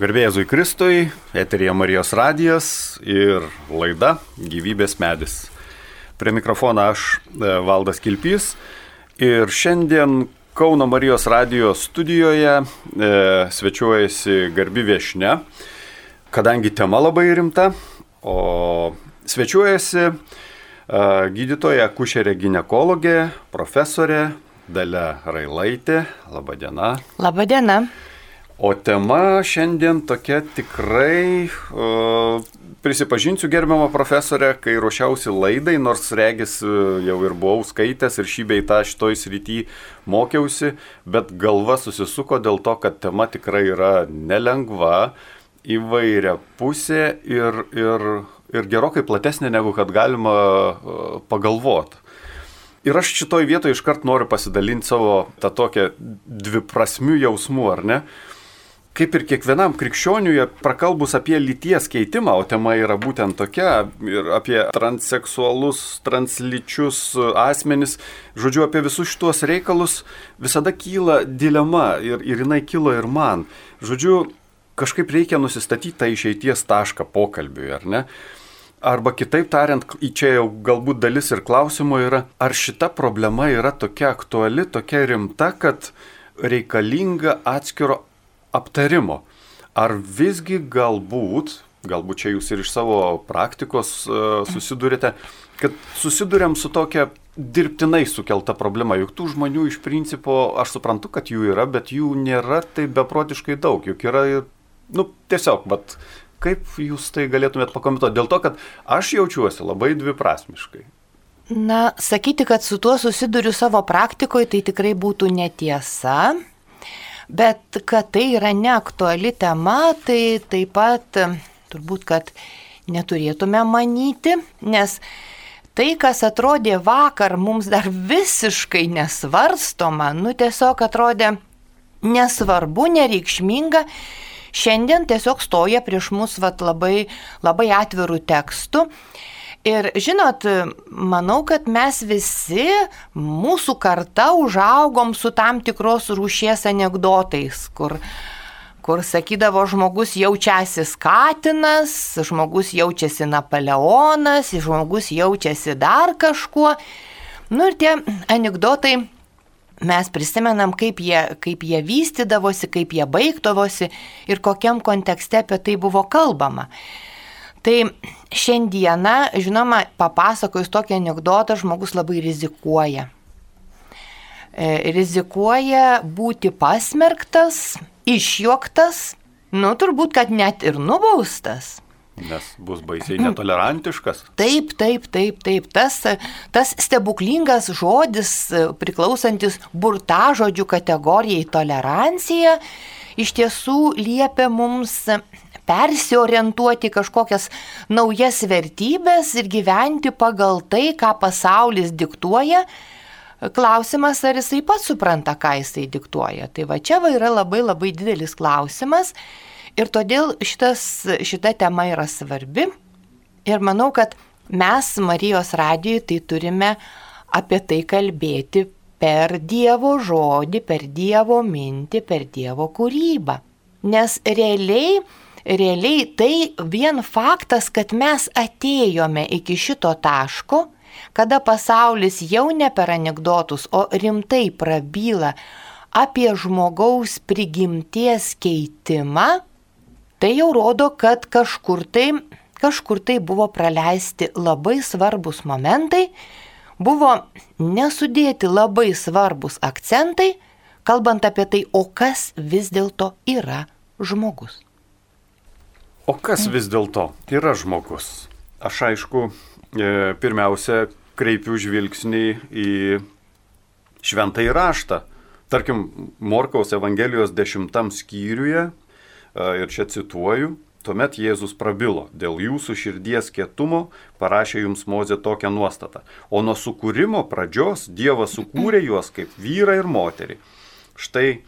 Garbėjai Kristui, eterija Marijos radijas ir laida Gyvybės medis. Prie mikrofono aš e, Valdas Kilpys ir šiandien Kauno Marijos radijos studijoje e, svečiuojasi garbi viešne, kadangi tema labai rimta, o svečiuojasi e, gydytoja kušerė gynekologė, profesorė Dalia Railaitė. Labadiena. Labadiena. O tema šiandien tokia tikrai, uh, prisipažinsiu gerbiamą profesorę, kai ruošiausi laidai, nors regis uh, jau ir buvau skaitęs ir šį bei tą šitoj srity mokiausi, bet galva susisuko dėl to, kad tema tikrai yra nelengva, įvairia pusė ir, ir, ir gerokai platesnė negu kad galima uh, pagalvoti. Ir aš šitoj vietoje iškart noriu pasidalinti savo tą tokią dviprasmių jausmų, ar ne? Uh, kaip ir kiekvienam krikščioniui, prakalbus apie lyties keitimą, o tema yra būtent tokia, ir apie transseksualus, translyčius asmenis, žodžiu, apie visus šituos reikalus, visada kyla dilema ir, ir jinai kilo ir man. Žodžiu, kažkaip reikia nusistatyti tą išeities tašką pokalbiui, ar ne? Arba kitaip tariant, čia jau galbūt dalis ir klausimo yra, ar šita problema yra tokia aktuali, tokia rimta, kad reikalinga atskiro aptarimo. Ar visgi galbūt, galbūt čia jūs ir iš savo praktikos uh, susidurite, kad susidurėm su tokia dirbtinai sukelta problema, juk tų žmonių iš principo, aš suprantu, kad jų yra, bet jų nėra taip beprotiškai daug, juk yra, nu, tiesiog, bet kaip jūs tai galėtumėt pakomentuoti, dėl to, kad aš jaučiuosi labai dviprasmiškai. Na, sakyti, kad su tuo susiduriu savo praktikoje, tai tikrai būtų netiesa. Bet kad tai yra neaktuali tema, tai taip pat turbūt, kad neturėtume manyti, nes tai, kas atrodė vakar mums dar visiškai nesvarstoma, nu tiesiog atrodė nesvarbu, nereikšminga, šiandien tiesiog stoja prieš mus vat, labai, labai atvirų tekstų. Ir žinot, manau, kad mes visi, mūsų karta užaugom su tam tikros rūšies anegdotais, kur, kur sakydavo, žmogus jaučiasi Katinas, žmogus jaučiasi Napoleonas, žmogus jaučiasi dar kažkuo. Nu ir tie anegdotai mes prisimenam, kaip jie, kaip jie vystydavosi, kaip jie baigdavosi ir kokiam kontekste apie tai buvo kalbama. Tai šiandieną, žinoma, papasakojus tokį anegdotą, žmogus labai rizikuoja. E, rizikuoja būti pasmerktas, išjuoktas, nu turbūt, kad net ir nubaustas. Nes bus baisiai netolerantiškas. Taip, taip, taip, taip. Tas, tas stebuklingas žodis, priklausantis burtažodžių kategorijai tolerancija, iš tiesų liepia mums persiorientuoti kažkokias naujas vertybės ir gyventi pagal tai, ką pasaulis diktuoja. Klausimas, ar jisai pats supranta, ką jisai diktuoja. Tai va čia va yra labai labai didelis klausimas ir todėl šitas, šita tema yra svarbi. Ir manau, kad mes Marijos radijui tai turime apie tai kalbėti per Dievo žodį, per Dievo mintį, per Dievo kūrybą. Nes realiai realiai tai vien faktas, kad mes atėjome iki šito taško, kada pasaulis jau ne per anegdotus, o rimtai prabyla apie žmogaus prigimties keitimą, tai jau rodo, kad kažkur tai, kažkur tai buvo praleisti labai svarbus momentai, buvo nesudėti labai svarbus akcentai, kalbant apie tai, o kas vis dėlto yra žmogus. O kas vis dėlto yra žmogus? Aš aišku, e, pirmiausia, kreipiu žvilgsnį į šventą įraštą. Tarkim, Morkaus Evangelijos dešimtam skyriuje, e, ir čia cituoju, Tuomet Jėzus prabilo, dėl jūsų širdies kietumo parašė jums Mozė tokią nuostatą. O nuo sukūrimo pradžios Dievas sukūrė juos kaip vyrą ir moterį. Štai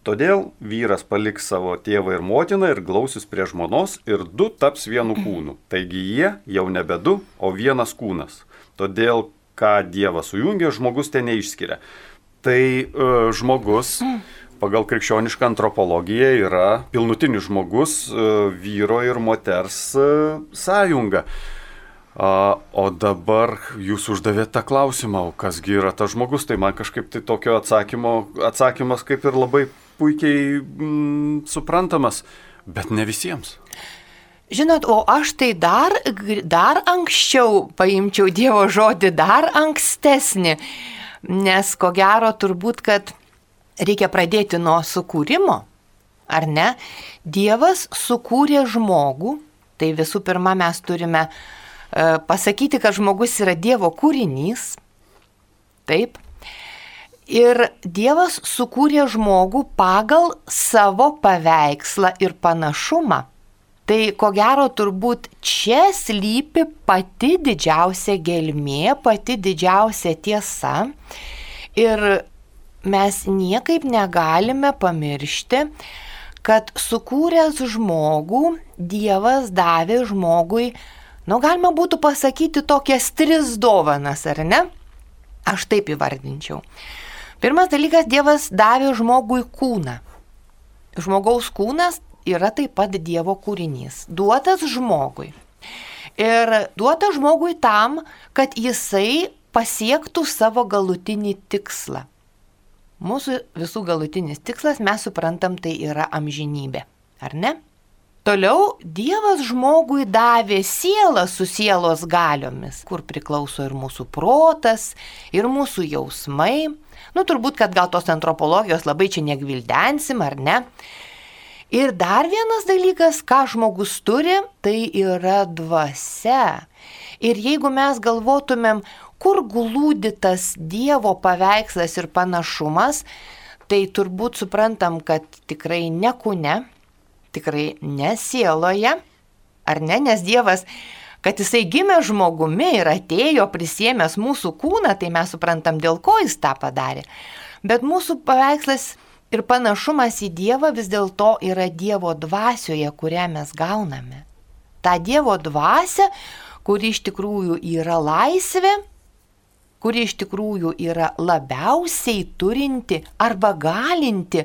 Todėl vyras paliks savo tėvą ir motiną ir glausis prie žmonos ir du taps vienu kūnu. Taigi jie jau nebe du, o vienas kūnas. Todėl, ką Dievas sujungia, žmogus ten neišskiria. Tai uh, žmogus, pagal krikščionišką antropologiją yra pilnutinis žmogus, vyro ir moters sąjunga. O dabar jūs uždavėte tą klausimą, o kasgi yra tas žmogus, tai man kažkaip tai tokio atsakymo, atsakymas kaip ir labai puikiai mm, suprantamas, bet ne visiems. Žinot, o aš tai dar, dar anksčiau paimčiau Dievo žodį, dar ankstesnį, nes ko gero turbūt, kad reikia pradėti nuo sukūrimo, ar ne? Dievas sukūrė žmogų, tai visų pirma mes turime E, pasakyti, kad žmogus yra Dievo kūrinys. Taip. Ir Dievas sukūrė žmogų pagal savo paveikslą ir panašumą. Tai ko gero turbūt čia slypi pati didžiausia gelmė, pati didžiausia tiesa. Ir mes niekaip negalime pamiršti, kad sukūręs žmogų, Dievas davė žmogui Nu, galima būtų pasakyti tokias tris dovanas, ar ne? Aš taip įvardinčiau. Pirmas dalykas, Dievas davė žmogui kūną. Žmogaus kūnas yra taip pat Dievo kūrinys, duotas žmogui. Ir duotas žmogui tam, kad jisai pasiektų savo galutinį tikslą. Mūsų visų galutinis tikslas, mes suprantam, tai yra amžinybė. Ar ne? Toliau Dievas žmogui davė sielą su sielos galiomis, kur priklauso ir mūsų protas, ir mūsų jausmai. Nu, turbūt, kad gal tos antropologijos labai čia negvildensim, ar ne? Ir dar vienas dalykas, ką žmogus turi, tai yra dvasia. Ir jeigu mes galvotumėm, kur glūdi tas Dievo paveikslas ir panašumas, tai turbūt suprantam, kad tikrai ne kūne, tikrai ne sieloje, ar ne, nes Dievas, kad jisai gimė žmogumi ir atėjo prisėmęs mūsų kūną, tai mes suprantam, dėl ko jis tą padarė. Bet mūsų paveikslas ir panašumas į Dievą vis dėlto yra Dievo dvasioje, kurią mes gauname. Ta Dievo dvasia, kuri iš tikrųjų yra laisvė, kuri iš tikrųjų yra labiausiai turinti arba galinti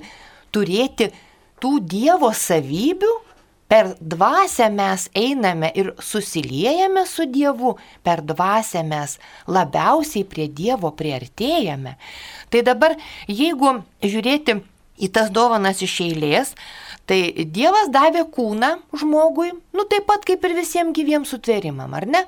turėti tų Dievo savybių, per dvasę mes einame ir susiliejame su Dievu, per dvasę mes labiausiai prie Dievo priartėjame. Tai dabar, jeigu žiūrėti į tas dovanas iš eilės, Tai Dievas davė kūną žmogui, nu taip pat kaip ir visiems gyviems sutvėrimam, ar ne?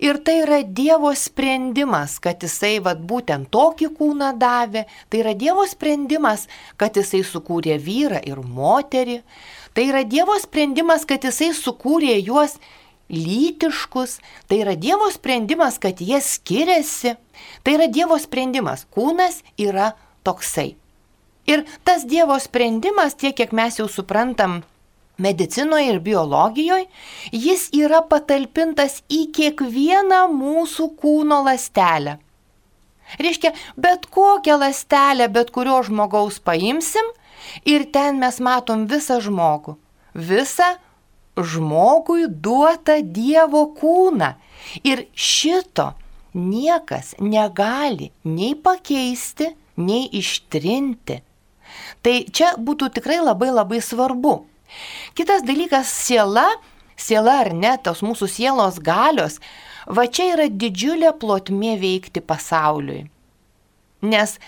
Ir tai yra Dievo sprendimas, kad jisai vad būtent tokį kūną davė, tai yra Dievo sprendimas, kad jisai sukūrė vyrą ir moterį, tai yra Dievo sprendimas, kad jisai sukūrė juos lytiškus, tai yra Dievo sprendimas, kad jie skiriasi, tai yra Dievo sprendimas, kūnas yra toksai. Ir tas Dievo sprendimas, tiek kiek mes jau suprantam medicinoje ir biologijoje, jis yra patalpintas į kiekvieną mūsų kūno lastelę. Reiškia, bet kokią lastelę, bet kurio žmogaus paimsim ir ten mes matom visą žmogų. Visą žmogui duotą Dievo kūną. Ir šito niekas negali nei pakeisti, nei ištrinti. Tai čia būtų tikrai labai labai svarbu. Kitas dalykas - siela, siela ar ne, tos mūsų sielos galios, va čia yra didžiulė plotmė veikti pasauliui. Nes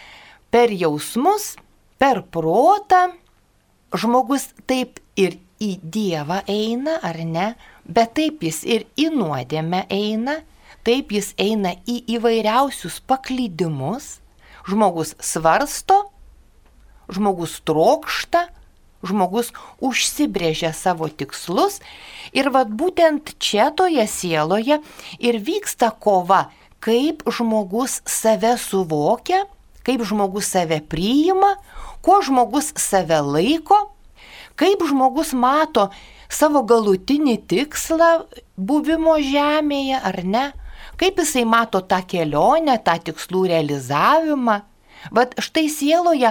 per jausmus, per protą žmogus taip ir į Dievą eina, ar ne, bet taip jis ir į nuodėmę eina, taip jis eina į įvairiausius paklydimus, žmogus svarsto, žmogus trokšta, žmogus užsibrėžia savo tikslus. Ir vad būtent čia toje sieloje ir vyksta kova, kaip žmogus save suvokia, kaip žmogus save priima, kuo žmogus save laiko, kaip žmogus mato savo galutinį tikslą buvimo žemėje ar ne, kaip jisai mato tą kelionę, tą tikslų realizavimą. Vat štai sieloje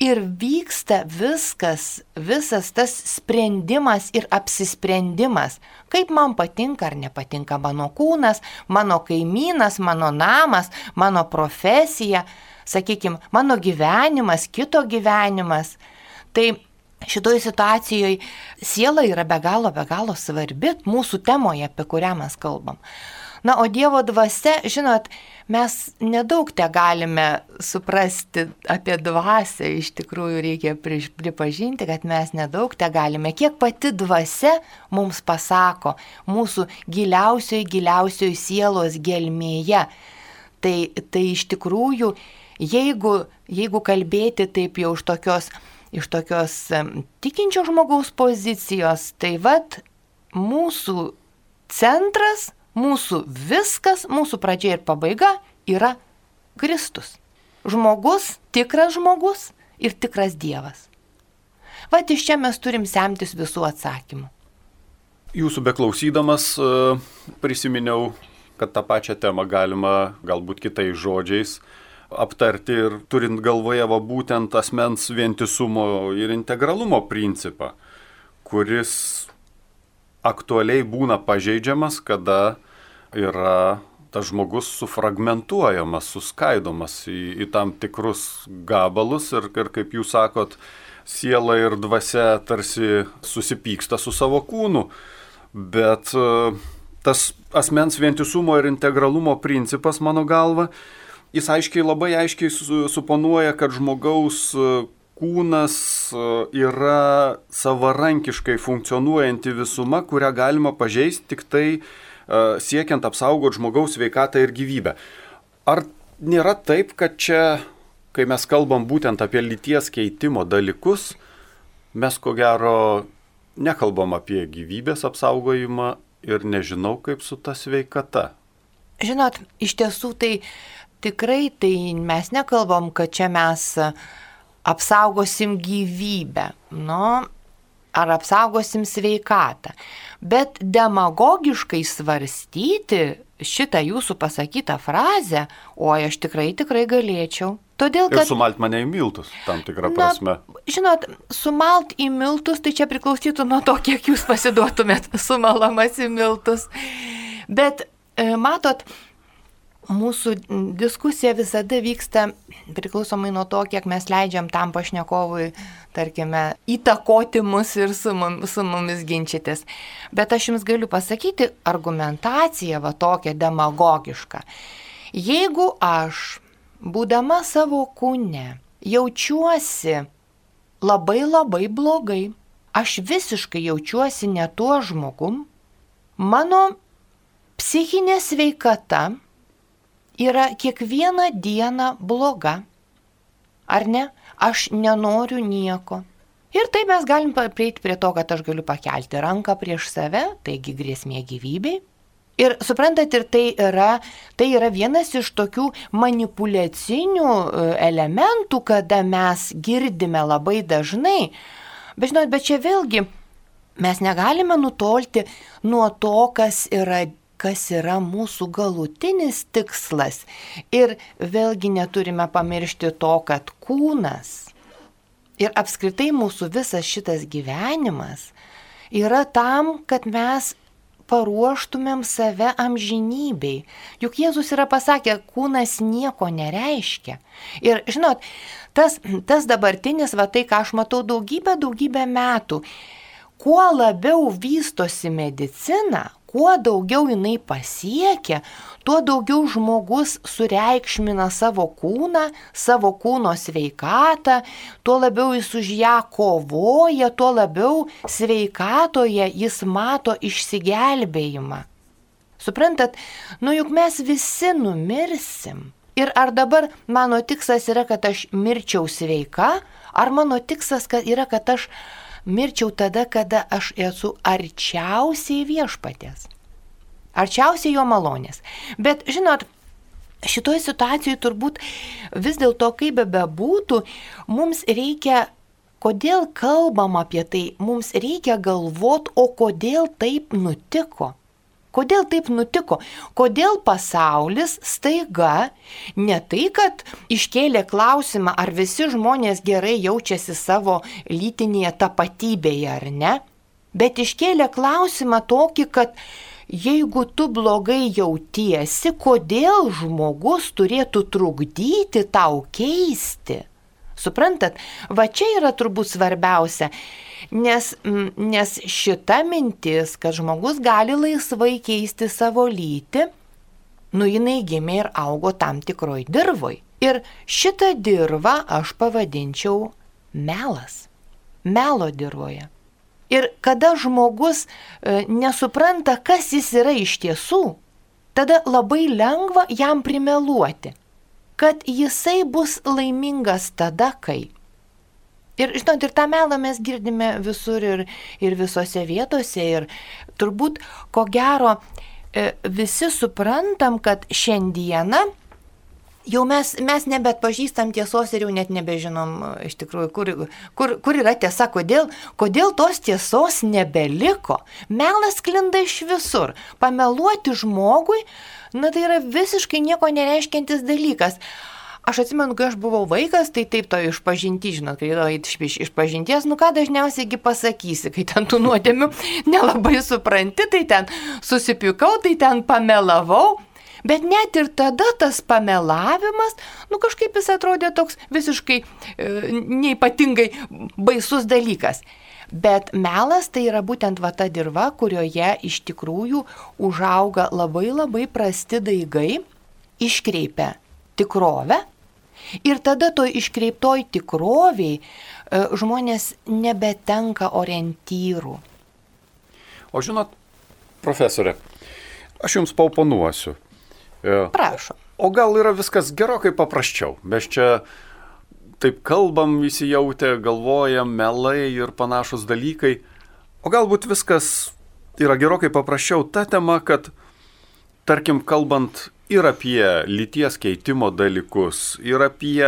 ir vyksta viskas, visas tas sprendimas ir apsisprendimas, kaip man patinka ar nepatinka mano kūnas, mano kaimynas, mano namas, mano profesija, sakykime, mano gyvenimas, kito gyvenimas. Tai šitoje situacijoje siela yra be galo, be galo svarbi mūsų temoje, apie kurią mes kalbam. Na, o Dievo dvasia, žinot, mes nedaug te galime suprasti apie dvasę, iš tikrųjų reikia pripažinti, kad mes nedaug te galime. Kiek pati dvasia mums pasako mūsų giliausioji, giliausioji sielos gelmėje. Tai, tai iš tikrųjų, jeigu, jeigu kalbėti taip jau iš tokios iš tokios tikinčio žmogaus pozicijos, tai vad mūsų centras, mūsų viskas, mūsų pradžia ir pabaiga yra Kristus. Žmogus, tikras žmogus ir tikras Dievas. Vat iš čia mes turim semtis visų atsakymų. Jūsų beklausydamas e, prisiminiau, kad tą pačią temą galima galbūt kitais žodžiais aptarti ir turint galvoje va būtent asmens vientisumo ir integralumo principą, kuris aktualiai būna pažeidžiamas, kada yra tas žmogus sufragmentuojamas, suskaidomas į, į tam tikrus gabalus ir, ir kaip jūs sakot, siela ir dvasia tarsi susipyksta su savo kūnu, bet e, tas asmens vientisumo ir integralumo principas, mano galva, jis aiškiai, labai aiškiai suponuoja, kad žmogaus e, kūnas e, yra savarankiškai funkcionuojanti visuma, kurią galima pažeisti tik tai e, siekiant apsaugoti žmogaus sveikatą ir gyvybę. Ar nėra taip, kad čia, kai mes kalbam būtent apie lyties keitimo dalykus, mes ko gero nekalbam apie gyvybės apsaugojimą ir nežinau kaip su ta sveikata. Žinot, iš tiesų tai tikrai tai mes nekalbam, kad čia mes apsaugosim gyvybę, nu, ar apsaugosim sveikatą. Bet demagogiškai svarstyti šitą jūsų pasakytą frazę, o aš tikrai, tikrai galėčiau. Todėl, kad... Ir sumalt mane į miltus, tam tikrą prasme. Na, žinot, sumalt į miltus, tai čia priklausytų nuo to, kiek jūs pasiduotumėt sumalamas į miltus. Bet, e, matot, Mūsų diskusija visada vyksta priklausomai nuo to, kiek mes leidžiam tam pašnekovui, tarkime, įtakoti mus ir su, mum, su mumis ginčytis. Bet aš jums galiu pasakyti argumentaciją va tokią demagogišką. Jeigu aš, būdama savo kūne, jaučiuosi labai labai blogai, aš visiškai jaučiuosi ne tuo žmogum, mano psichinė sveikata, yra kiekvieną dieną bloga. Ar ne? Aš nenoriu nieko. Ir taip mes galim prieiti prie to, kad aš galiu pakelti ranką prieš save, taigi grėsmė gyvybei. Ir suprantat, ir tai yra, tai yra vienas iš tokių manipulacinių e, elementų, kada mes girdime labai dažnai. Bet žinot, bet čia vėlgi mes negalime nutolti nuo to, kas yra kas yra mūsų galutinis tikslas. Ir vėlgi neturime pamiršti to, kad kūnas ir apskritai mūsų visas šitas gyvenimas yra tam, kad mes paruoštumėm save amžinybei. Juk Jėzus yra pasakę, kūnas nieko nereiškia. Ir žinot, tas, tas dabartinis, va tai, ką aš matau daugybę, daugybę metų, kuo labiau vystosi medicina, kuo daugiau jinai pasiekia, tuo daugiau žmogus sureikšmina savo kūną, savo kūno sveikatą, tuo labiau jis už ją kovoja, tuo labiau sveikatoje jis mato išsigelbėjimą. Suprantat, nu juk mes visi numirsim. Ir ar dabar mano tikslas yra, kad aš mirčiau sveika, ar mano tikslas yra, kad aš mirčiau tada, kada aš esu arčiausiai viešpatės. Arčiausiai jo malonės. Bet žinot, šitoje situacijoje turbūt vis dėlto, kaip be bebūtų, mums reikia kodėl kalbam apie tai, mums reikia galvoti, o kodėl taip nutiko. Kodėl taip nutiko? Kodėl pasaulis staiga ne tai, kad iškėlė klausimą, ar visi žmonės gerai jaučiasi savo lytinėje tapatybėje ar ne, bet iškėlė klausimą tokį, kad jeigu tu blogai jautiesi, kodėl žmogus turėtų trukdyti tau keisti Suprantat, va čia yra turbūt svarbiausia, nes, nes šita mintis, kad žmogus gali laisvai keisti savo lytį, nu jinai gimė ir augo tam tikroj dirvoj. Ir šitą dirvą aš pavadinčiau melas. Melo dirboje. Ir kada žmogus e, nesupranta, kas jis yra iš tiesų, tada labai lengva jam primeluoti kad jisai bus laimingas tada, kai. Ir, žinot, ir tą melą mes girdime visur ir, ir visose vietose. Ir turbūt, ko gero, e, visi suprantam, kad šiandieną jau mes, mes nebet pažįstam tiesos ir jau net nebežinom iš tikrųjų, kur, kur, kur yra tiesa, kodėl, kodėl tos tiesos nebeliko. Melas klinda iš visur. Pameluoti žmogui, na tai yra visiškai nieko nereiškiantis dalykas. Aš atsimenu, kai aš buvau vaikas, tai taip to išpažinti, žinot, kai yra iš, iš pažinties, nu ką dažniausiai pasakysi, kai ten tų nuodėmių nelabai supranti, tai ten susipykau, tai ten pamelavau. Bet net ir tada tas pamelavimas, nu kažkaip jis atrodė toks visiškai e, neipatingai baisus dalykas. Bet melas tai yra būtent va ta dirba, kurioje iš tikrųjų užauga labai labai prasti daigai, iškreipia tikrovę ir tada to iškreiptoj tikroviai e, žmonės nebetenka orientyrų. O žinot, profesorė, aš jums pauponuosiu. E, Prašom. O gal yra viskas gerokai paprasčiau? Mes čia taip kalbam visi jautė, galvojam, melai ir panašus dalykai. O galbūt viskas yra gerokai paprasčiau ta tema, kad, tarkim, kalbant ir apie lyties keitimo dalykus, ir apie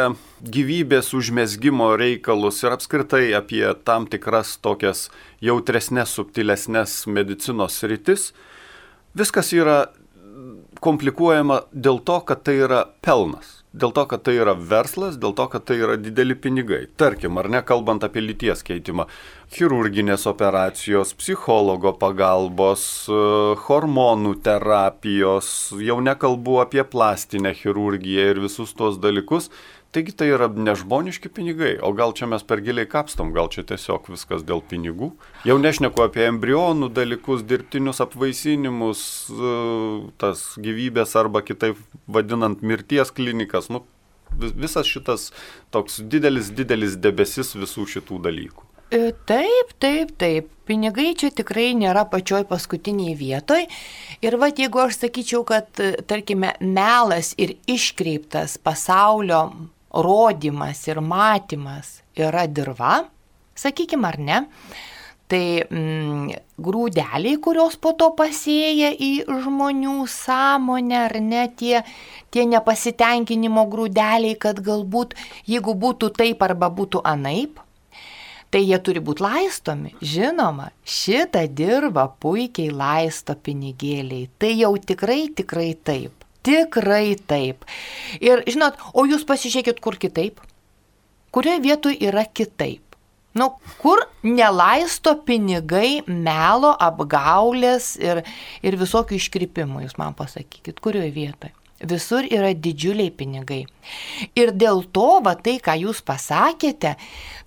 gyvybės užmėsgymo reikalus, ir apskritai apie tam tikras tokias jautresnės, subtilesnės medicinos rytis, viskas yra komplikuojama dėl to, kad tai yra pelnas dėl to, kad tai yra verslas, dėl to, kad tai yra dideli pinigai. Tarkim, ar ne, kalbant apie lyties keitimą, chirurginės operacijos, psichologo pagalbos, e, hormonų terapijos, jau nekalbu apie plastinę chirurgiją ir visus tos dalykus, Taigi tai yra nežmoniški pinigai, o gal čia mes per giliai kapstom, gal čia tiesiog viskas dėl pinigų. Jau nešneku apie embrionų dalykus, dirbtinius apvaisinimus, e, tas gyvybės arba kitaip vadinant mirties klinikas. Nu, visas šitas toks didelis, didelis debesis visų šitų dalykų. E, taip, taip, taip. Pinigai čia tikrai nėra pačioj paskutiniai vietoj. Ir va, jeigu aš sakyčiau, kad, tarkime, melas ir iškreiptas pasaulio rodimas ir matymas yra dirba, sakykime ar ne, tai mm, grūdeliai, kurios po to pasėja į žmonių sąmonę, ar ne tie, tie nepasitenkinimo grūdeliai, kad galbūt jeigu būtų taip arba būtų anaip, tai jie turi būti laistomi. Žinoma, šitą dirbą puikiai laisto pinigėliai. Tai jau tikrai, tikrai taip. Tikrai taip. Ir žinot, o jūs pasižiūrėkit, kur kitaip? Kurioje vietoje yra kitaip? Nu, kur nelaisto pinigai, melo, apgaulės ir, ir visokių iškrypimų, jūs man pasakykit, kurioje vietoje? Visur yra didžiuliai pinigai. Ir dėl to, va tai, ką jūs pasakėte,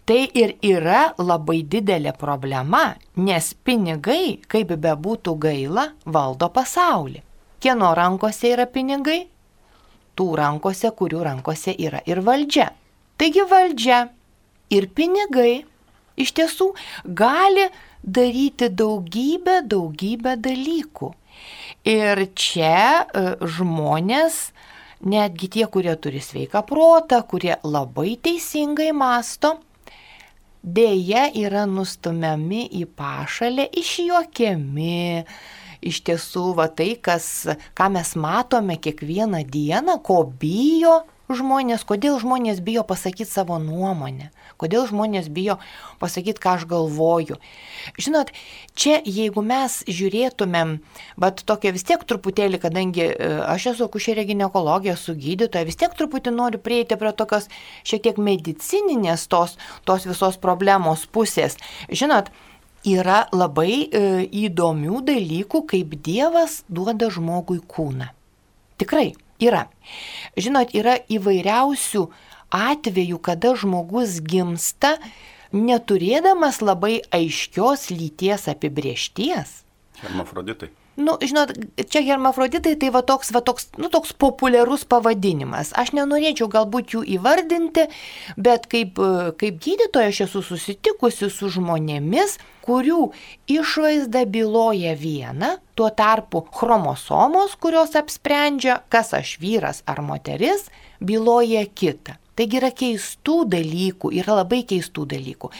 tai ir yra labai didelė problema, nes pinigai, kaip bebūtų gaila, valdo pasaulį. Kieno rankose yra pinigai? Tų rankose, kurių rankose yra ir valdžia. Taigi valdžia ir pinigai iš tiesų gali daryti daugybę, daugybę dalykų. Ir čia e, žmonės, netgi tie, kurie turi sveiką protą, kurie labai teisingai masto, dėja yra nustumiami į pašalę, išjuokiami, iš tiesų va tai, kas, ką mes matome kiekvieną dieną, ko bijo žmonės, kodėl žmonės bijo pasakyti savo nuomonę, kodėl žmonės bijo pasakyti, ką aš galvoju. Žinot, čia jeigu mes žiūrėtumėm, bet tokia vis tiek truputėlį, kadangi e, aš esu kušerė gynekologija, esu gydytoja, vis tiek truputį noriu prieiti prie tokios šiek tiek medicininės tos, tos visos problemos pusės. Žinot, yra labai e, įdomių dalykų, kaip Dievas duoda žmogui kūną. Tikrai yra. Žinot, yra įvairiausių atvejų, kada žmogus gimsta, neturėdamas labai aiškios lyties apibriešties. Hermafroditai. Nu, žinot, čia hermafroditai tai va toks, va toks, nu, toks populiarus pavadinimas. Aš nenorėčiau galbūt jų įvardinti, bet kaip, kaip gydytoja aš esu susitikusi su žmonėmis, kurių išvaizda byloja vieną, tuo tarpu chromosomos, kurios apsprendžia, kas aš vyras ar moteris, byloja kitą. Taigi yra keistų dalykų, yra labai keistų dalykų.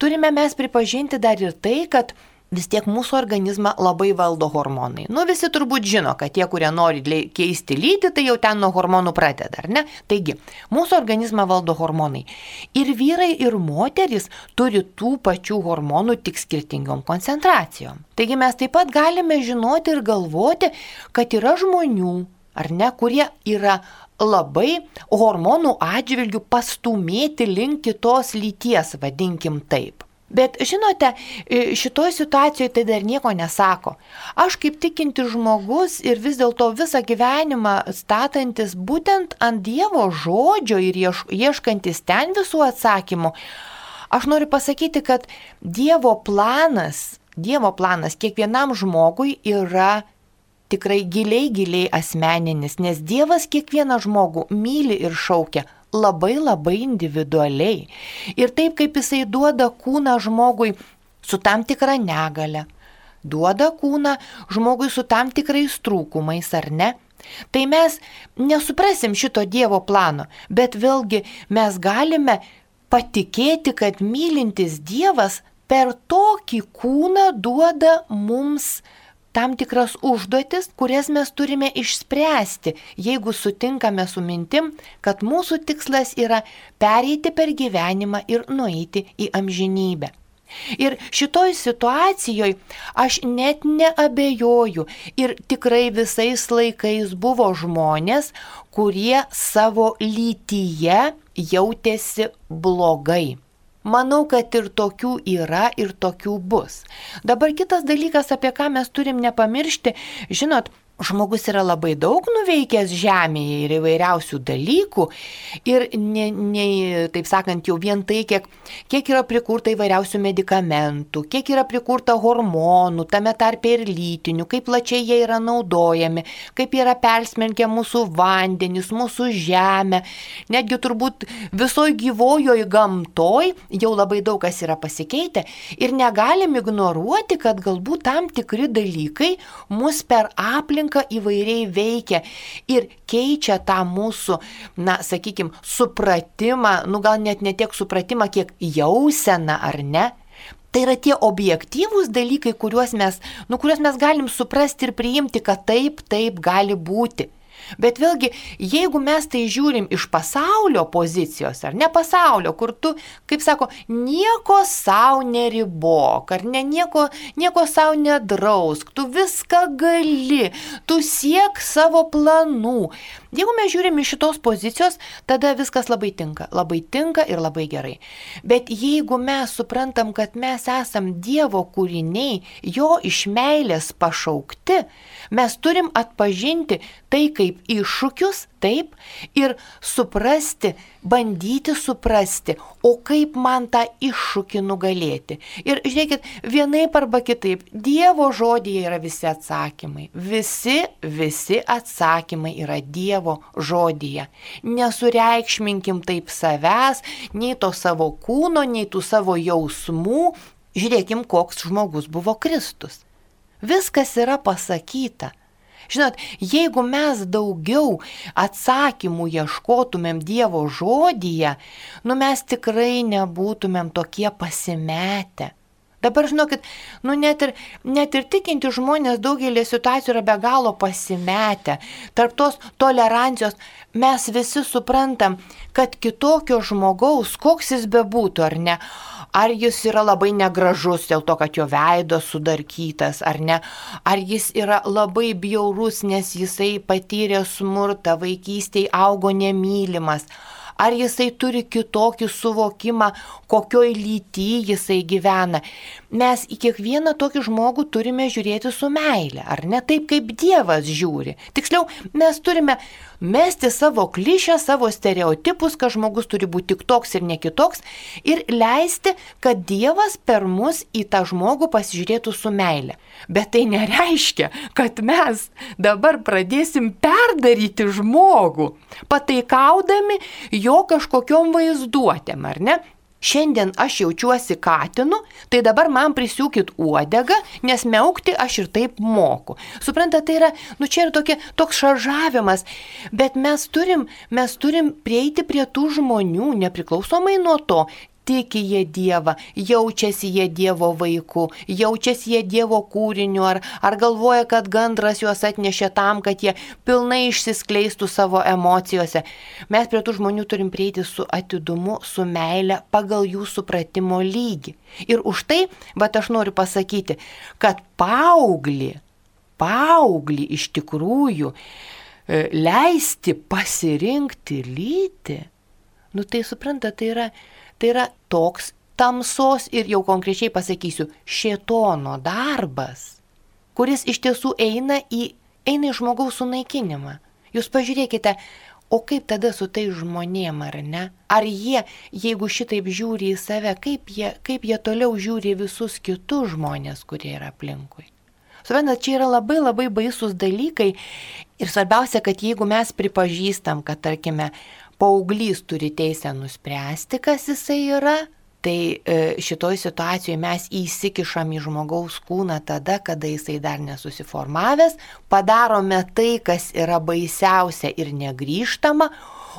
Turime mes pripažinti dar ir tai, kad vis tiek mūsų organizmą labai valdo hormonai. Nu visi turbūt žino, kad tie, kurie nori keisti lytį, tai jau ten nuo hormonų pradeda, ar ne? Taigi, mūsų organizmą valdo hormonai. Ir vyrai, ir moteris turi tų pačių hormonų tik skirtingom koncentracijom. Taigi mes taip pat galime žinoti ir galvoti, kad yra žmonių, ar ne, kurie yra labai hormonų atžvilgių pastumėti link kitos lyties, vadinkim taip. Bet žinote, šitoje situacijoje tai dar nieko nesako. Aš kaip tikinti žmogus ir vis dėlto visą gyvenimą statantis būtent ant Dievo žodžio ir ieškantis ten visų atsakymų, aš noriu pasakyti, kad Dievo planas, Dievo planas kiekvienam žmogui yra tikrai giliai, giliai asmeninis, nes Dievas kiekvieną žmogų myli ir šaukia labai labai individualiai. Ir taip kaip jisai duoda kūną žmogui su tam tikra negale, duoda kūną žmogui su tam tikrais trūkumais ar ne, tai mes nesuprasim šito Dievo plano, bet vėlgi mes galime patikėti, kad mylintis Dievas per tokį kūną duoda mums tam tikras užduotis, kurias mes turime išspręsti, jeigu sutinkame su mintim, kad mūsų tikslas yra pereiti per gyvenimą ir nueiti į amžinybę. Ir šitoj situacijoje aš net neabejoju ir tikrai visais laikais buvo žmonės, kurie savo lytyje jautėsi blogai. Manau, kad ir tokių yra, ir tokių bus. Dabar kitas dalykas, apie ką mes turim nepamiršti, žinot, žmogus yra labai daug nuveikęs žemėje ir įvairiausių dalykų. Ir, ne, ne, taip sakant, jau vien tai, kiek, kiek yra prikurta įvairiausių medikamentų, kiek yra prikurta hormonų, tame tarpe ir lytinių, kaip plačiai jie yra naudojami, kaip yra persmelkę mūsų vandenis, mūsų žemę. Netgi turbūt visoji gyvojoje gamtoj jau labai daug kas yra pasikeitę ir negalim ignoruoti, kad galbūt tam tikri dalykai mus per aplinką aplinka įvairiai veikia ir keičia tą mūsų, na, sakykime, supratimą, nu gal net ne tiek supratimą, kiek jauseną ar ne. Tai yra tie objektyvūs dalykai, kuriuos mes, nu, kuriuos mes galim suprasti ir priimti, kad taip, taip gali būti. Bet vėlgi, jeigu mes tai žiūrim iš pasaulio pozicijos, ar ne pasaulio, kur tu, kaip sako, nieko savo neribok, ar ne nieko, nieko savo nedrausk, tu viską gali, tu siek savo planų. Jeigu mes žiūrim iš šitos pozicijos, tada viskas labai tinka, labai tinka ir labai gerai. Bet jeigu mes suprantam, kad mes esam Dievo kūriniai, jo iš meilės pašaukti, mes turim atpažinti tai kaip iššūkius, taip, ir suprasti, bandyti suprasti, o kaip man tą iššūkį nugalėti. Ir žiūrėkit, vienaip arba kitaip, Dievo žodėje yra visi atsakymai. Visi, visi atsakymai yra Dievo žodėje. Nesureikšminkim taip savęs, nei to savo kūno, nei tų savo jausmų. Žiūrėkim, koks žmogus buvo Kristus. Viskas yra pasakyta. Žinot, jeigu mes daugiau atsakymų ieškotumėm Dievo žodyje, nu mes tikrai nebūtumėm tokie pasimetę. Dabar žinokit, nu net ir, net ir tikinti žmonės daugelį situacijų yra be galo pasimetę. Tarp tos tolerancijos mes visi suprantam, kad kitokio žmogaus, koks jis bebūtų ar ne, ar jis yra labai negražus dėl to, kad jo veidas sudarkytas, ar ne, ar jis yra labai bjaurus, nes jisai patyrė smurtą, vaikystėje augo nemylimas ar jisai turi kitokį suvokimą, kokioj lyty jisai gyvena. Mes į kiekvieną tokį žmogų turime žiūrėti su meile, ar ne taip, kaip Dievas žiūri. Tiksliau, mes turime mesti savo klišę, savo stereotipus, kad žmogus turi būti tik toks ir ne kitoks ir leisti, kad Dievas per mus į tą žmogų pasižiūrėtų su meile. Bet tai nereiškia, kad mes dabar pradėsim perdaryti žmogų, pataikaudami jo kažkokiom vaizduotėm, ar ne? šiandien aš jaučiuosi katinu, tai dabar man prisiūkit uodegą, nes meukti aš ir taip moku. Suprantate, tai yra, nu čia yra tokia, toks šaržavimas, bet mes turim, mes turim prieiti prie tų žmonių, nepriklausomai nuo to, tiki jie Dievą, jaučiasi jie Dievo vaikų, jaučiasi jie Dievo kūriniu, ar, ar galvoja, kad gandras juos atnešė tam, kad jie pilnai išsiskleistų savo emocijose. Mes prie tų žmonių turim prieiti su atidumu, su meile pagal jų supratimo lygį. Ir už tai, bet aš noriu pasakyti, kad paauglį, paauglį iš tikrųjų e, leisti pasirinkti lytį, nu tai supranta, tai yra Tai yra toks tamsos ir jau konkrečiai pasakysiu, šietono darbas, kuris iš tiesų eina į, eina į žmogaus sunaikinimą. Jūs pažiūrėkite, o kaip tada su tai žmonėm, ar ne? Ar jie, jeigu šitaip žiūri į save, kaip jie, kaip jie toliau žiūri visus kitus žmonės, kurie yra aplinkui? Suprantat, čia yra labai labai baisus dalykai ir svarbiausia, kad jeigu mes pripažįstam, kad tarkime paauglys turi teisę nuspręsti, kas jisai yra, tai e, šitoj situacijoje mes įsikišam į žmogaus kūną tada, kada jisai dar nesusiformavęs, padarome tai, kas yra baisiausia ir negryžtama,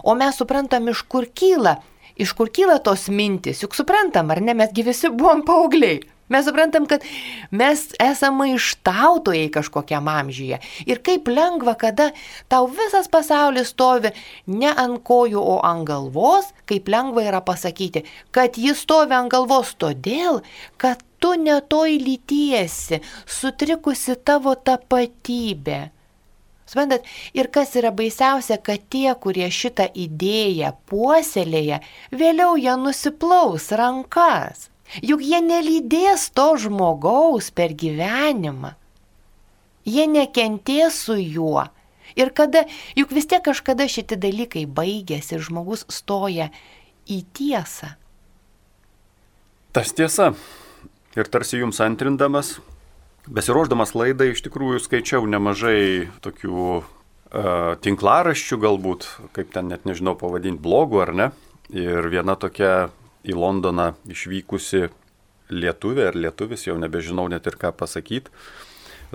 o mes suprantam, iš kur kyla, iš kur kyla tos mintis, juk suprantam, ar ne, mesgi visi buvom paaugliai. Mes suprantam, kad mes esame ištautojai kažkokiam amžiuje. Ir kaip lengva, kada tau visas pasaulis stovi ne ant kojų, o ant galvos, kaip lengva yra pasakyti, kad jis stovi ant galvos todėl, kad tu netoj lytiesi, sutrikusi tavo tapatybė. Suprantat, ir kas yra baisiausia, kad tie, kurie šitą idėją puoselėja, vėliau ją nusiplaus rankas. Juk jie nelydės to žmogaus per gyvenimą. Jie nekentės su juo. Ir kada, juk vis tiek kažkada šitie dalykai baigėsi ir žmogus stoja į tiesą. Tas tiesa. Ir tarsi jums antrindamas, besiruoždamas laidai, iš tikrųjų skaičiau nemažai tokių tinklaraščių galbūt, kaip ten net nežinau pavadinti, blogų ar ne. Ir viena tokia į Londoną išvykusi lietuvė ar lietuvis, jau nebežinau net ir ką pasakyti.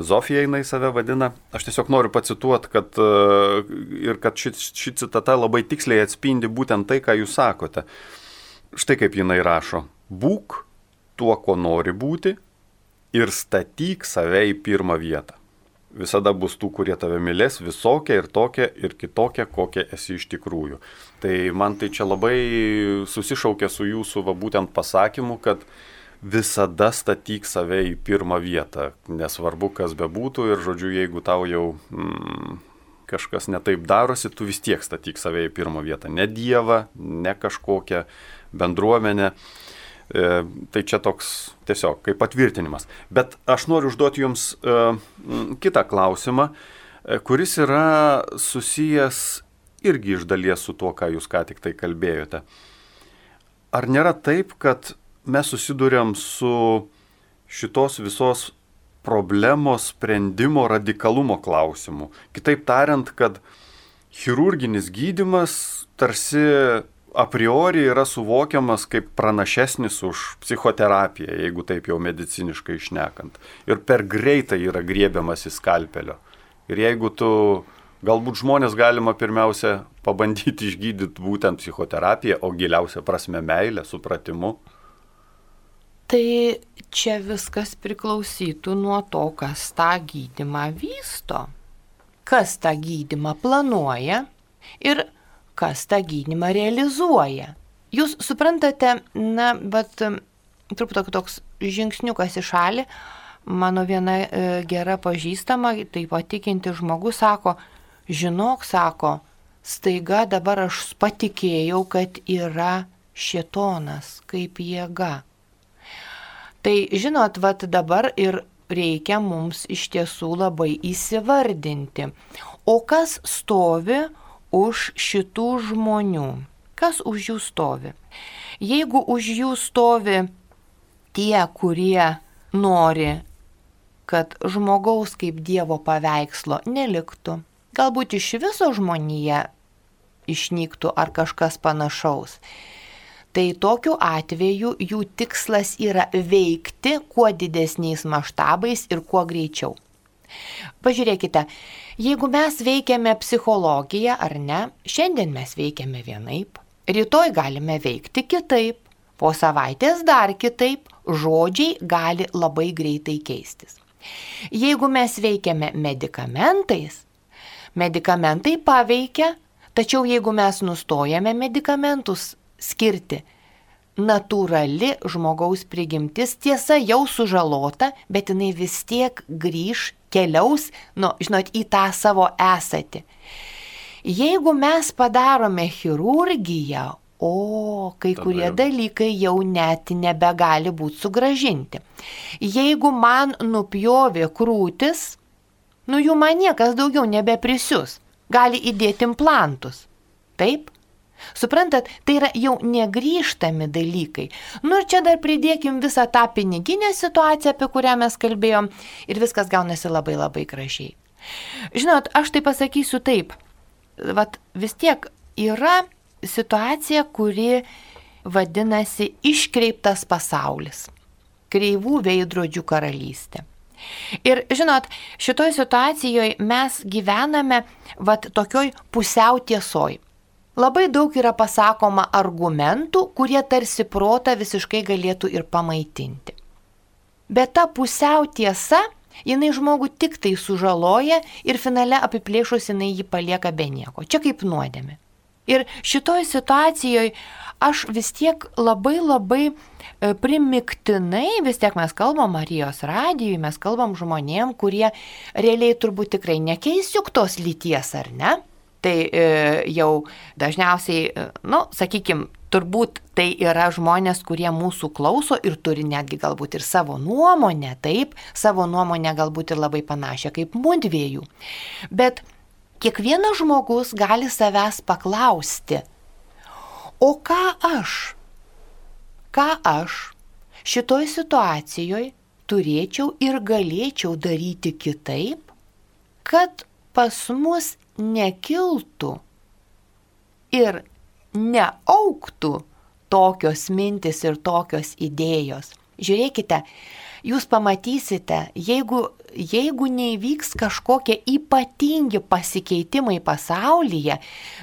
Zofija jinai save vadina. Aš tiesiog noriu pacituoti, kad, e, ir kad ši, ši citata labai tiksliai atspindi būtent tai, ką jūs sakote. Štai kaip jinai rašo. Būk tuo, ko nori būti ir statyk save į pirmą vietą visada bus tų, kurie tave mylės visokia ir tokia ir kitokia, kokia esi iš tikrųjų. Tai man tai čia labai susišaukia su jūsų va, būtent pasakymu, kad visada statyk save į pirmą vietą, nesvarbu, kas bebūtų ir, žodžiu, jeigu tau jau mm, kažkas netaip darosi, tu vis tiek statyk save į pirmą vietą. Ne Dievą, ne kažkokią bendruomenę. E, tai čia toks tiesiog kaip patvirtinimas. Bet aš noriu užduoti Jums e, kitą klausimą, e, kuris yra susijęs irgi iš dalies su tuo, ką Jūs ką tik tai kalbėjote. Ar nėra taip, kad mes susidurėm su šitos visos problemos sprendimo radikalumo klausimu? Kitaip tariant, kad chirurginis gydimas tarsi a priori yra suvokiamas kaip pranašesnis už psichoterapiją, jeigu taip jau mediciniškai išnekant. Ir per greitai yra griebiamas į skalpelio. Ir jeigu tu, galbūt žmonės galima pirmiausia pabandyti išgydyti būtent psichoterapiją, o giliausia prasme meilę, supratimu. Tai čia viskas priklausytų nuo to, kas tą gydimą vysto, kas tą gydimą planuoja ir kas tą gydimą realizuoja. Jūs suprantate, na, bet truputį toks žingsniukas į šalį, mano viena e, gera pažįstama, tai patikinti žmogus sako, žinok, sako, staiga dabar aš patikėjau, kad yra šitonas kaip jėga. Tai žinot, vad dabar ir reikia mums iš tiesų labai įsivardinti. O kas stovi už šitų žmonių? Kas už jų stovi? Jeigu už jų stovi tie, kurie nori, kad žmogaus kaip Dievo paveikslo neliktų, galbūt iš viso žmonija išnyktų ar kažkas panašaus. Tai tokiu atveju jų tikslas yra veikti kuo didesniais maštabais ir kuo greičiau. Pažiūrėkite, jeigu mes veikiame psichologiją ar ne, šiandien mes veikiame vienaip, rytoj galime veikti kitaip, po savaitės dar kitaip, žodžiai gali labai greitai keistis. Jeigu mes veikiame medikamentais, medikamentai paveikia, tačiau jeigu mes nustojame medikamentus skirti, natūrali žmogaus prigimtis tiesa jau sužalota, bet jinai vis tiek grįž, keliaus, nu, žinot, į tą savo esatį. Jeigu mes padarome chirurgiją, o kai Tada kurie jau. dalykai jau net nebegali būti sugražinti. Jeigu man nupjovė krūtis, nu jų man niekas daugiau nebeprisius. Gali įdėti implantus. Taip? Suprantat, tai yra jau negryžtami dalykai. Nu ir čia dar pridėkim visą tą piniginę situaciją, apie kurią mes kalbėjom, ir viskas gaunasi labai labai gražiai. Žinot, aš tai pasakysiu taip. Vat vis tiek yra situacija, kuri vadinasi iškreiptas pasaulis. Kreivų veidrodžių karalystė. Ir žinot, šitoj situacijoje mes gyvename vat tokioj pusiau tiesoj. Labai daug yra pasakoma argumentų, kurie tarsi protą visiškai galėtų ir pamaitinti. Bet ta pusiau tiesa, jinai žmogų tik tai sužaloja ir finale apiplėšus jinai jį palieka be nieko. Čia kaip nuodėmė. Ir šitoj situacijoje aš vis tiek labai labai e, primiktinai, vis tiek mes kalbam Marijos radijui, mes kalbam žmonėm, kurie realiai turbūt tikrai nekeis juk tos lyties, ar ne? Tai e, jau dažniausiai, e, nu, sakykime, turbūt tai yra žmonės, kurie mūsų klauso ir turi netgi galbūt ir savo nuomonę, taip, savo nuomonę galbūt ir labai panašią kaip mundviejų. Bet kiekvienas žmogus gali savęs paklausti, o ką aš, ką aš šitoj situacijoje turėčiau ir galėčiau daryti kitaip, kad pas mus nekiltų ir neauktų tokios mintis ir tokios idėjos. Žiūrėkite, jūs pamatysite, jeigu, jeigu neįvyks kažkokie ypatingi pasikeitimai pasaulyje,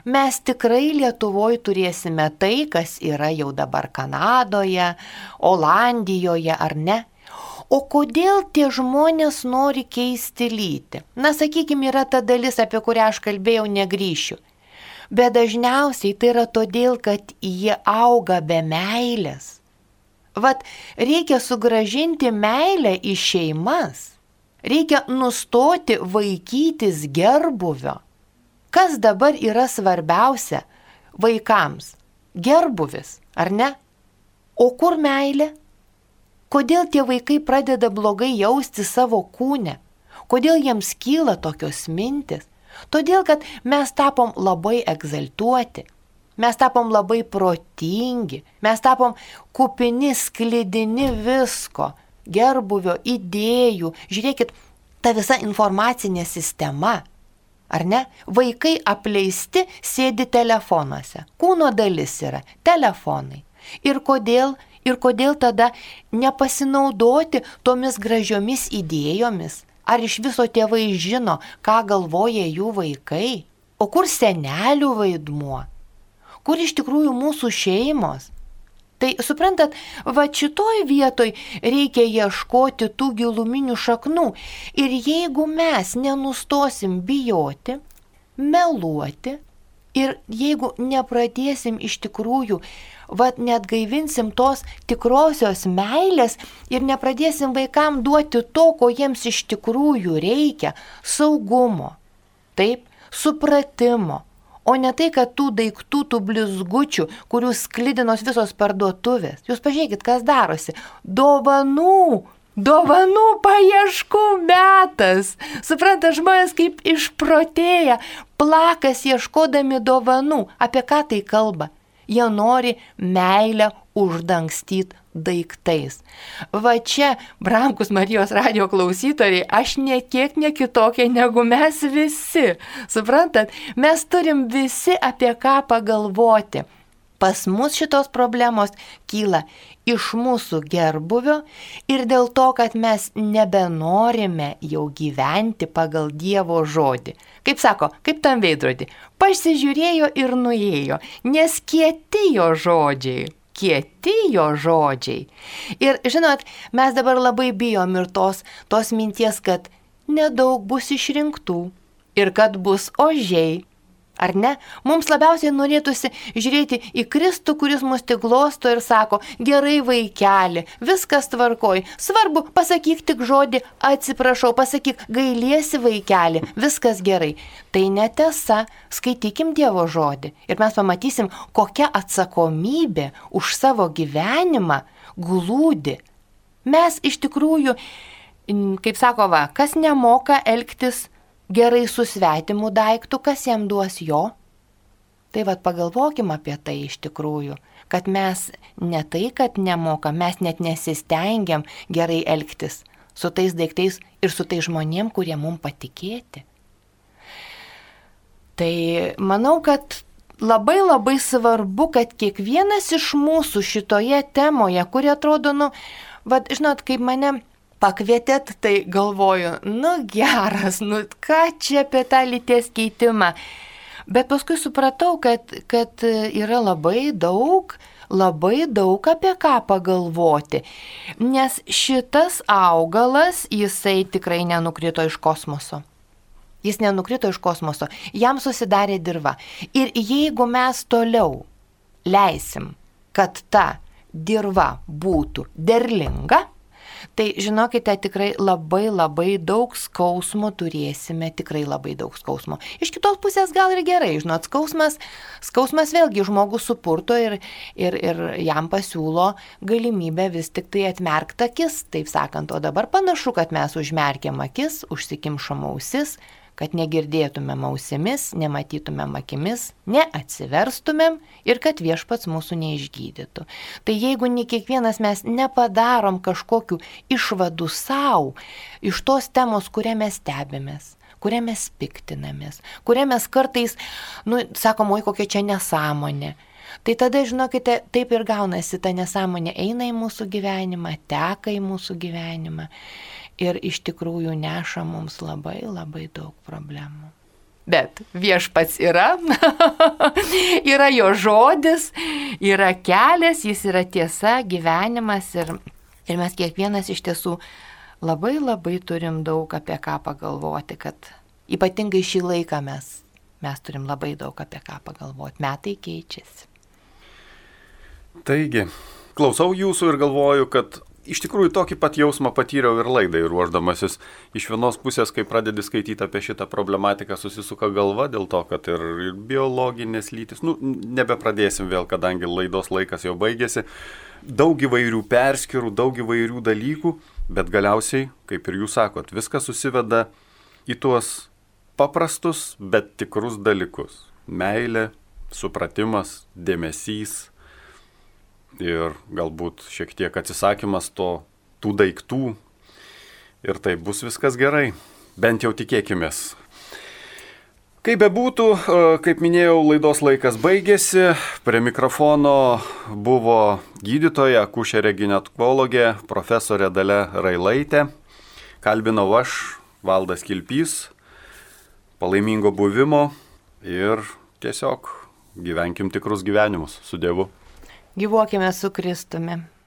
mes tikrai Lietuvoje turėsime tai, kas yra jau dabar Kanadoje, Olandijoje ar ne. O kodėl tie žmonės nori keisti lytį? Na, sakykime, yra ta dalis, apie kurią aš kalbėjau, negryšiu. Bet dažniausiai tai yra todėl, kad jie auga be meilės. Vat reikia sugražinti meilę į šeimas. Reikia nustoti vaikytis gerbuvio. Kas dabar yra svarbiausia vaikams? Gerbuvis, ar ne? O kur meilė? Kodėl tie vaikai pradeda blogai jausti savo kūnę? Kodėl jiems kyla tokios mintis? Todėl, kad mes tapom labai egzaltuoti, mes tapom labai protingi, mes tapom kupini, sklidini visko, gerbuvio, idėjų. Žiūrėkit, ta visa informacinė sistema. Ar ne? Vaikai apleisti sėdi telefonuose. Kūno dalis yra telefonai. Ir kodėl? Ir kodėl tada nepasinaudoti tomis gražiomis idėjomis? Ar iš viso tėvai žino, ką galvoja jų vaikai? O kur senelių vaidmuo? Kur iš tikrųjų mūsų šeimos? Tai suprantat, va šitoj vietoj reikia ieškoti tų giluminių šaknų. Ir jeigu mes nenustosim bijoti, meluoti, ir jeigu nepradėsim iš tikrųjų, va net gaivinsim tos tikrosios meilės ir nepradėsim vaikam duoti to, ko jiems iš tikrųjų reikia - saugumo, taip, supratimo, o ne tai, kad tų daiktų, tų blizgučių, kurių sklidinos visos parduotuvės. Jūs pažiūrėkit, kas darosi. Dovanų Dovanų paieškų metas. Supranta, žmonės kaip išprotėję, plakas ieškodami dovanų. Apie ką tai kalba? Jie nori meilę uždangstyti daiktais. Va čia, brangus Marijos radio klausytojai, aš niekiek ne kitokia negu mes visi. Suprantat, mes turim visi apie ką pagalvoti. Pas mus šitos problemos kyla iš mūsų gerbuvio ir dėl to, kad mes nebenorime jau gyventi pagal Dievo žodį. Kaip sako, kaip tam veidrodį. Pasižiūrėjo ir nuėjo, nes kieti jo žodžiai kieti jo žodžiai. Ir žinot, mes dabar labai bijom ir tos, tos minties, kad nedaug bus išrinktų ir kad bus ožiai, Ar ne? Mums labiausiai norėtųsi žiūrėti į Kristų, kuris mus tik glosto ir sako, gerai vaikeli, viskas tvarkoj, svarbu, pasakyk tik žodį, atsiprašau, pasakyk, gailiesi vaikeli, viskas gerai. Tai netiesa, skaitykim Dievo žodį ir mes pamatysim, kokia atsakomybė už savo gyvenimą glūdi. Mes iš tikrųjų, kaip sako va, kas nemoka elgtis, gerai su svetimu daiktu, kas jam duos jo? Tai vad pagalvokim apie tai iš tikrųjų, kad mes ne tai, kad nemokam, mes net nesistengiam gerai elgtis su tais daiktais ir su tais žmonėm, kurie mums patikėti. Tai manau, kad labai labai svarbu, kad kiekvienas iš mūsų šitoje temoje, kuri atrodo, nu, vad, žinot, kaip mane pakvietėt, tai galvoju, nu geras, nu ką čia apie tą lyties keitimą. Bet paskui supratau, kad, kad yra labai daug, labai daug apie ką pagalvoti. Nes šitas augalas, jisai tikrai nenukrito iš kosmoso. Jis nenukrito iš kosmoso, jam susidarė dirba. Ir jeigu mes toliau leisim, kad ta dirba būtų derlinga, Tai žinokite, tikrai labai labai daug skausmo turėsime, tikrai labai daug skausmo. Iš kitos pusės gal ir gerai, žinot, skausmas, skausmas vėlgi žmogus supurto ir, ir, ir jam pasiūlo galimybę vis tik tai atmerkti akis, taip sakant, o dabar panašu, kad mes užmerkiam akis, užsikimšom ausis, kad negirdėtumėm ausimis, nematytumėm akimis, neatsiverstumėm ir kad viešpats mūsų neišgydytų. Tai jeigu ne kiekvienas mes nepadarom kažkokių išvadų savo iš tos temos, kurią mes stebimės, kurią mes piktinamės, kurią mes kartais, nu, sakom, oi kokia čia nesąmonė. Tai tada, žinokite, taip ir gaunasi, ta nesąmonė eina į mūsų gyvenimą, teka į mūsų gyvenimą ir iš tikrųjų neša mums labai labai daug problemų. Bet viešpats yra, yra jo žodis, yra kelias, jis yra tiesa, gyvenimas ir, ir mes kiekvienas iš tiesų labai labai turim daug apie ką pagalvoti, kad ypatingai šį laiką mes, mes turim labai daug apie ką pagalvoti, metai keičiasi. Taigi, klausau jūsų ir galvoju, kad iš tikrųjų tokį pat jausmą patyriau ir laidai ruoždamasis. Iš vienos pusės, kai pradedi skaityti apie šitą problematiką, susisuka galva dėl to, kad ir, biologinės lytis, nu, nebepradėsim vėl, kadangi laidos laikas jau baigėsi, daug įvairių perskirų, daug įvairių dalykų, bet galiausiai, kaip ir jūs sakot, viskas susiveda į tuos paprastus, bet tikrus dalykus. Meilė, supratimas, dėmesys, ir galbūt šiek tiek atsisakymas to, tų daiktų ir tai bus viskas gerai. Bent jau tikėkime. Kaip bebūtų, e, kaip minėjau, laidos laikas baigėsi. Prie mikrofono buvo gydytoja, kušerė ginekologė, profesorė Dale Railaitė. Kalbinau aš, Valdas Kilpys. Palaimingo buvimo ir tiesiog gyvenkim tikrus gyvenimus su Dievu. Gyvuokime su Kristumi.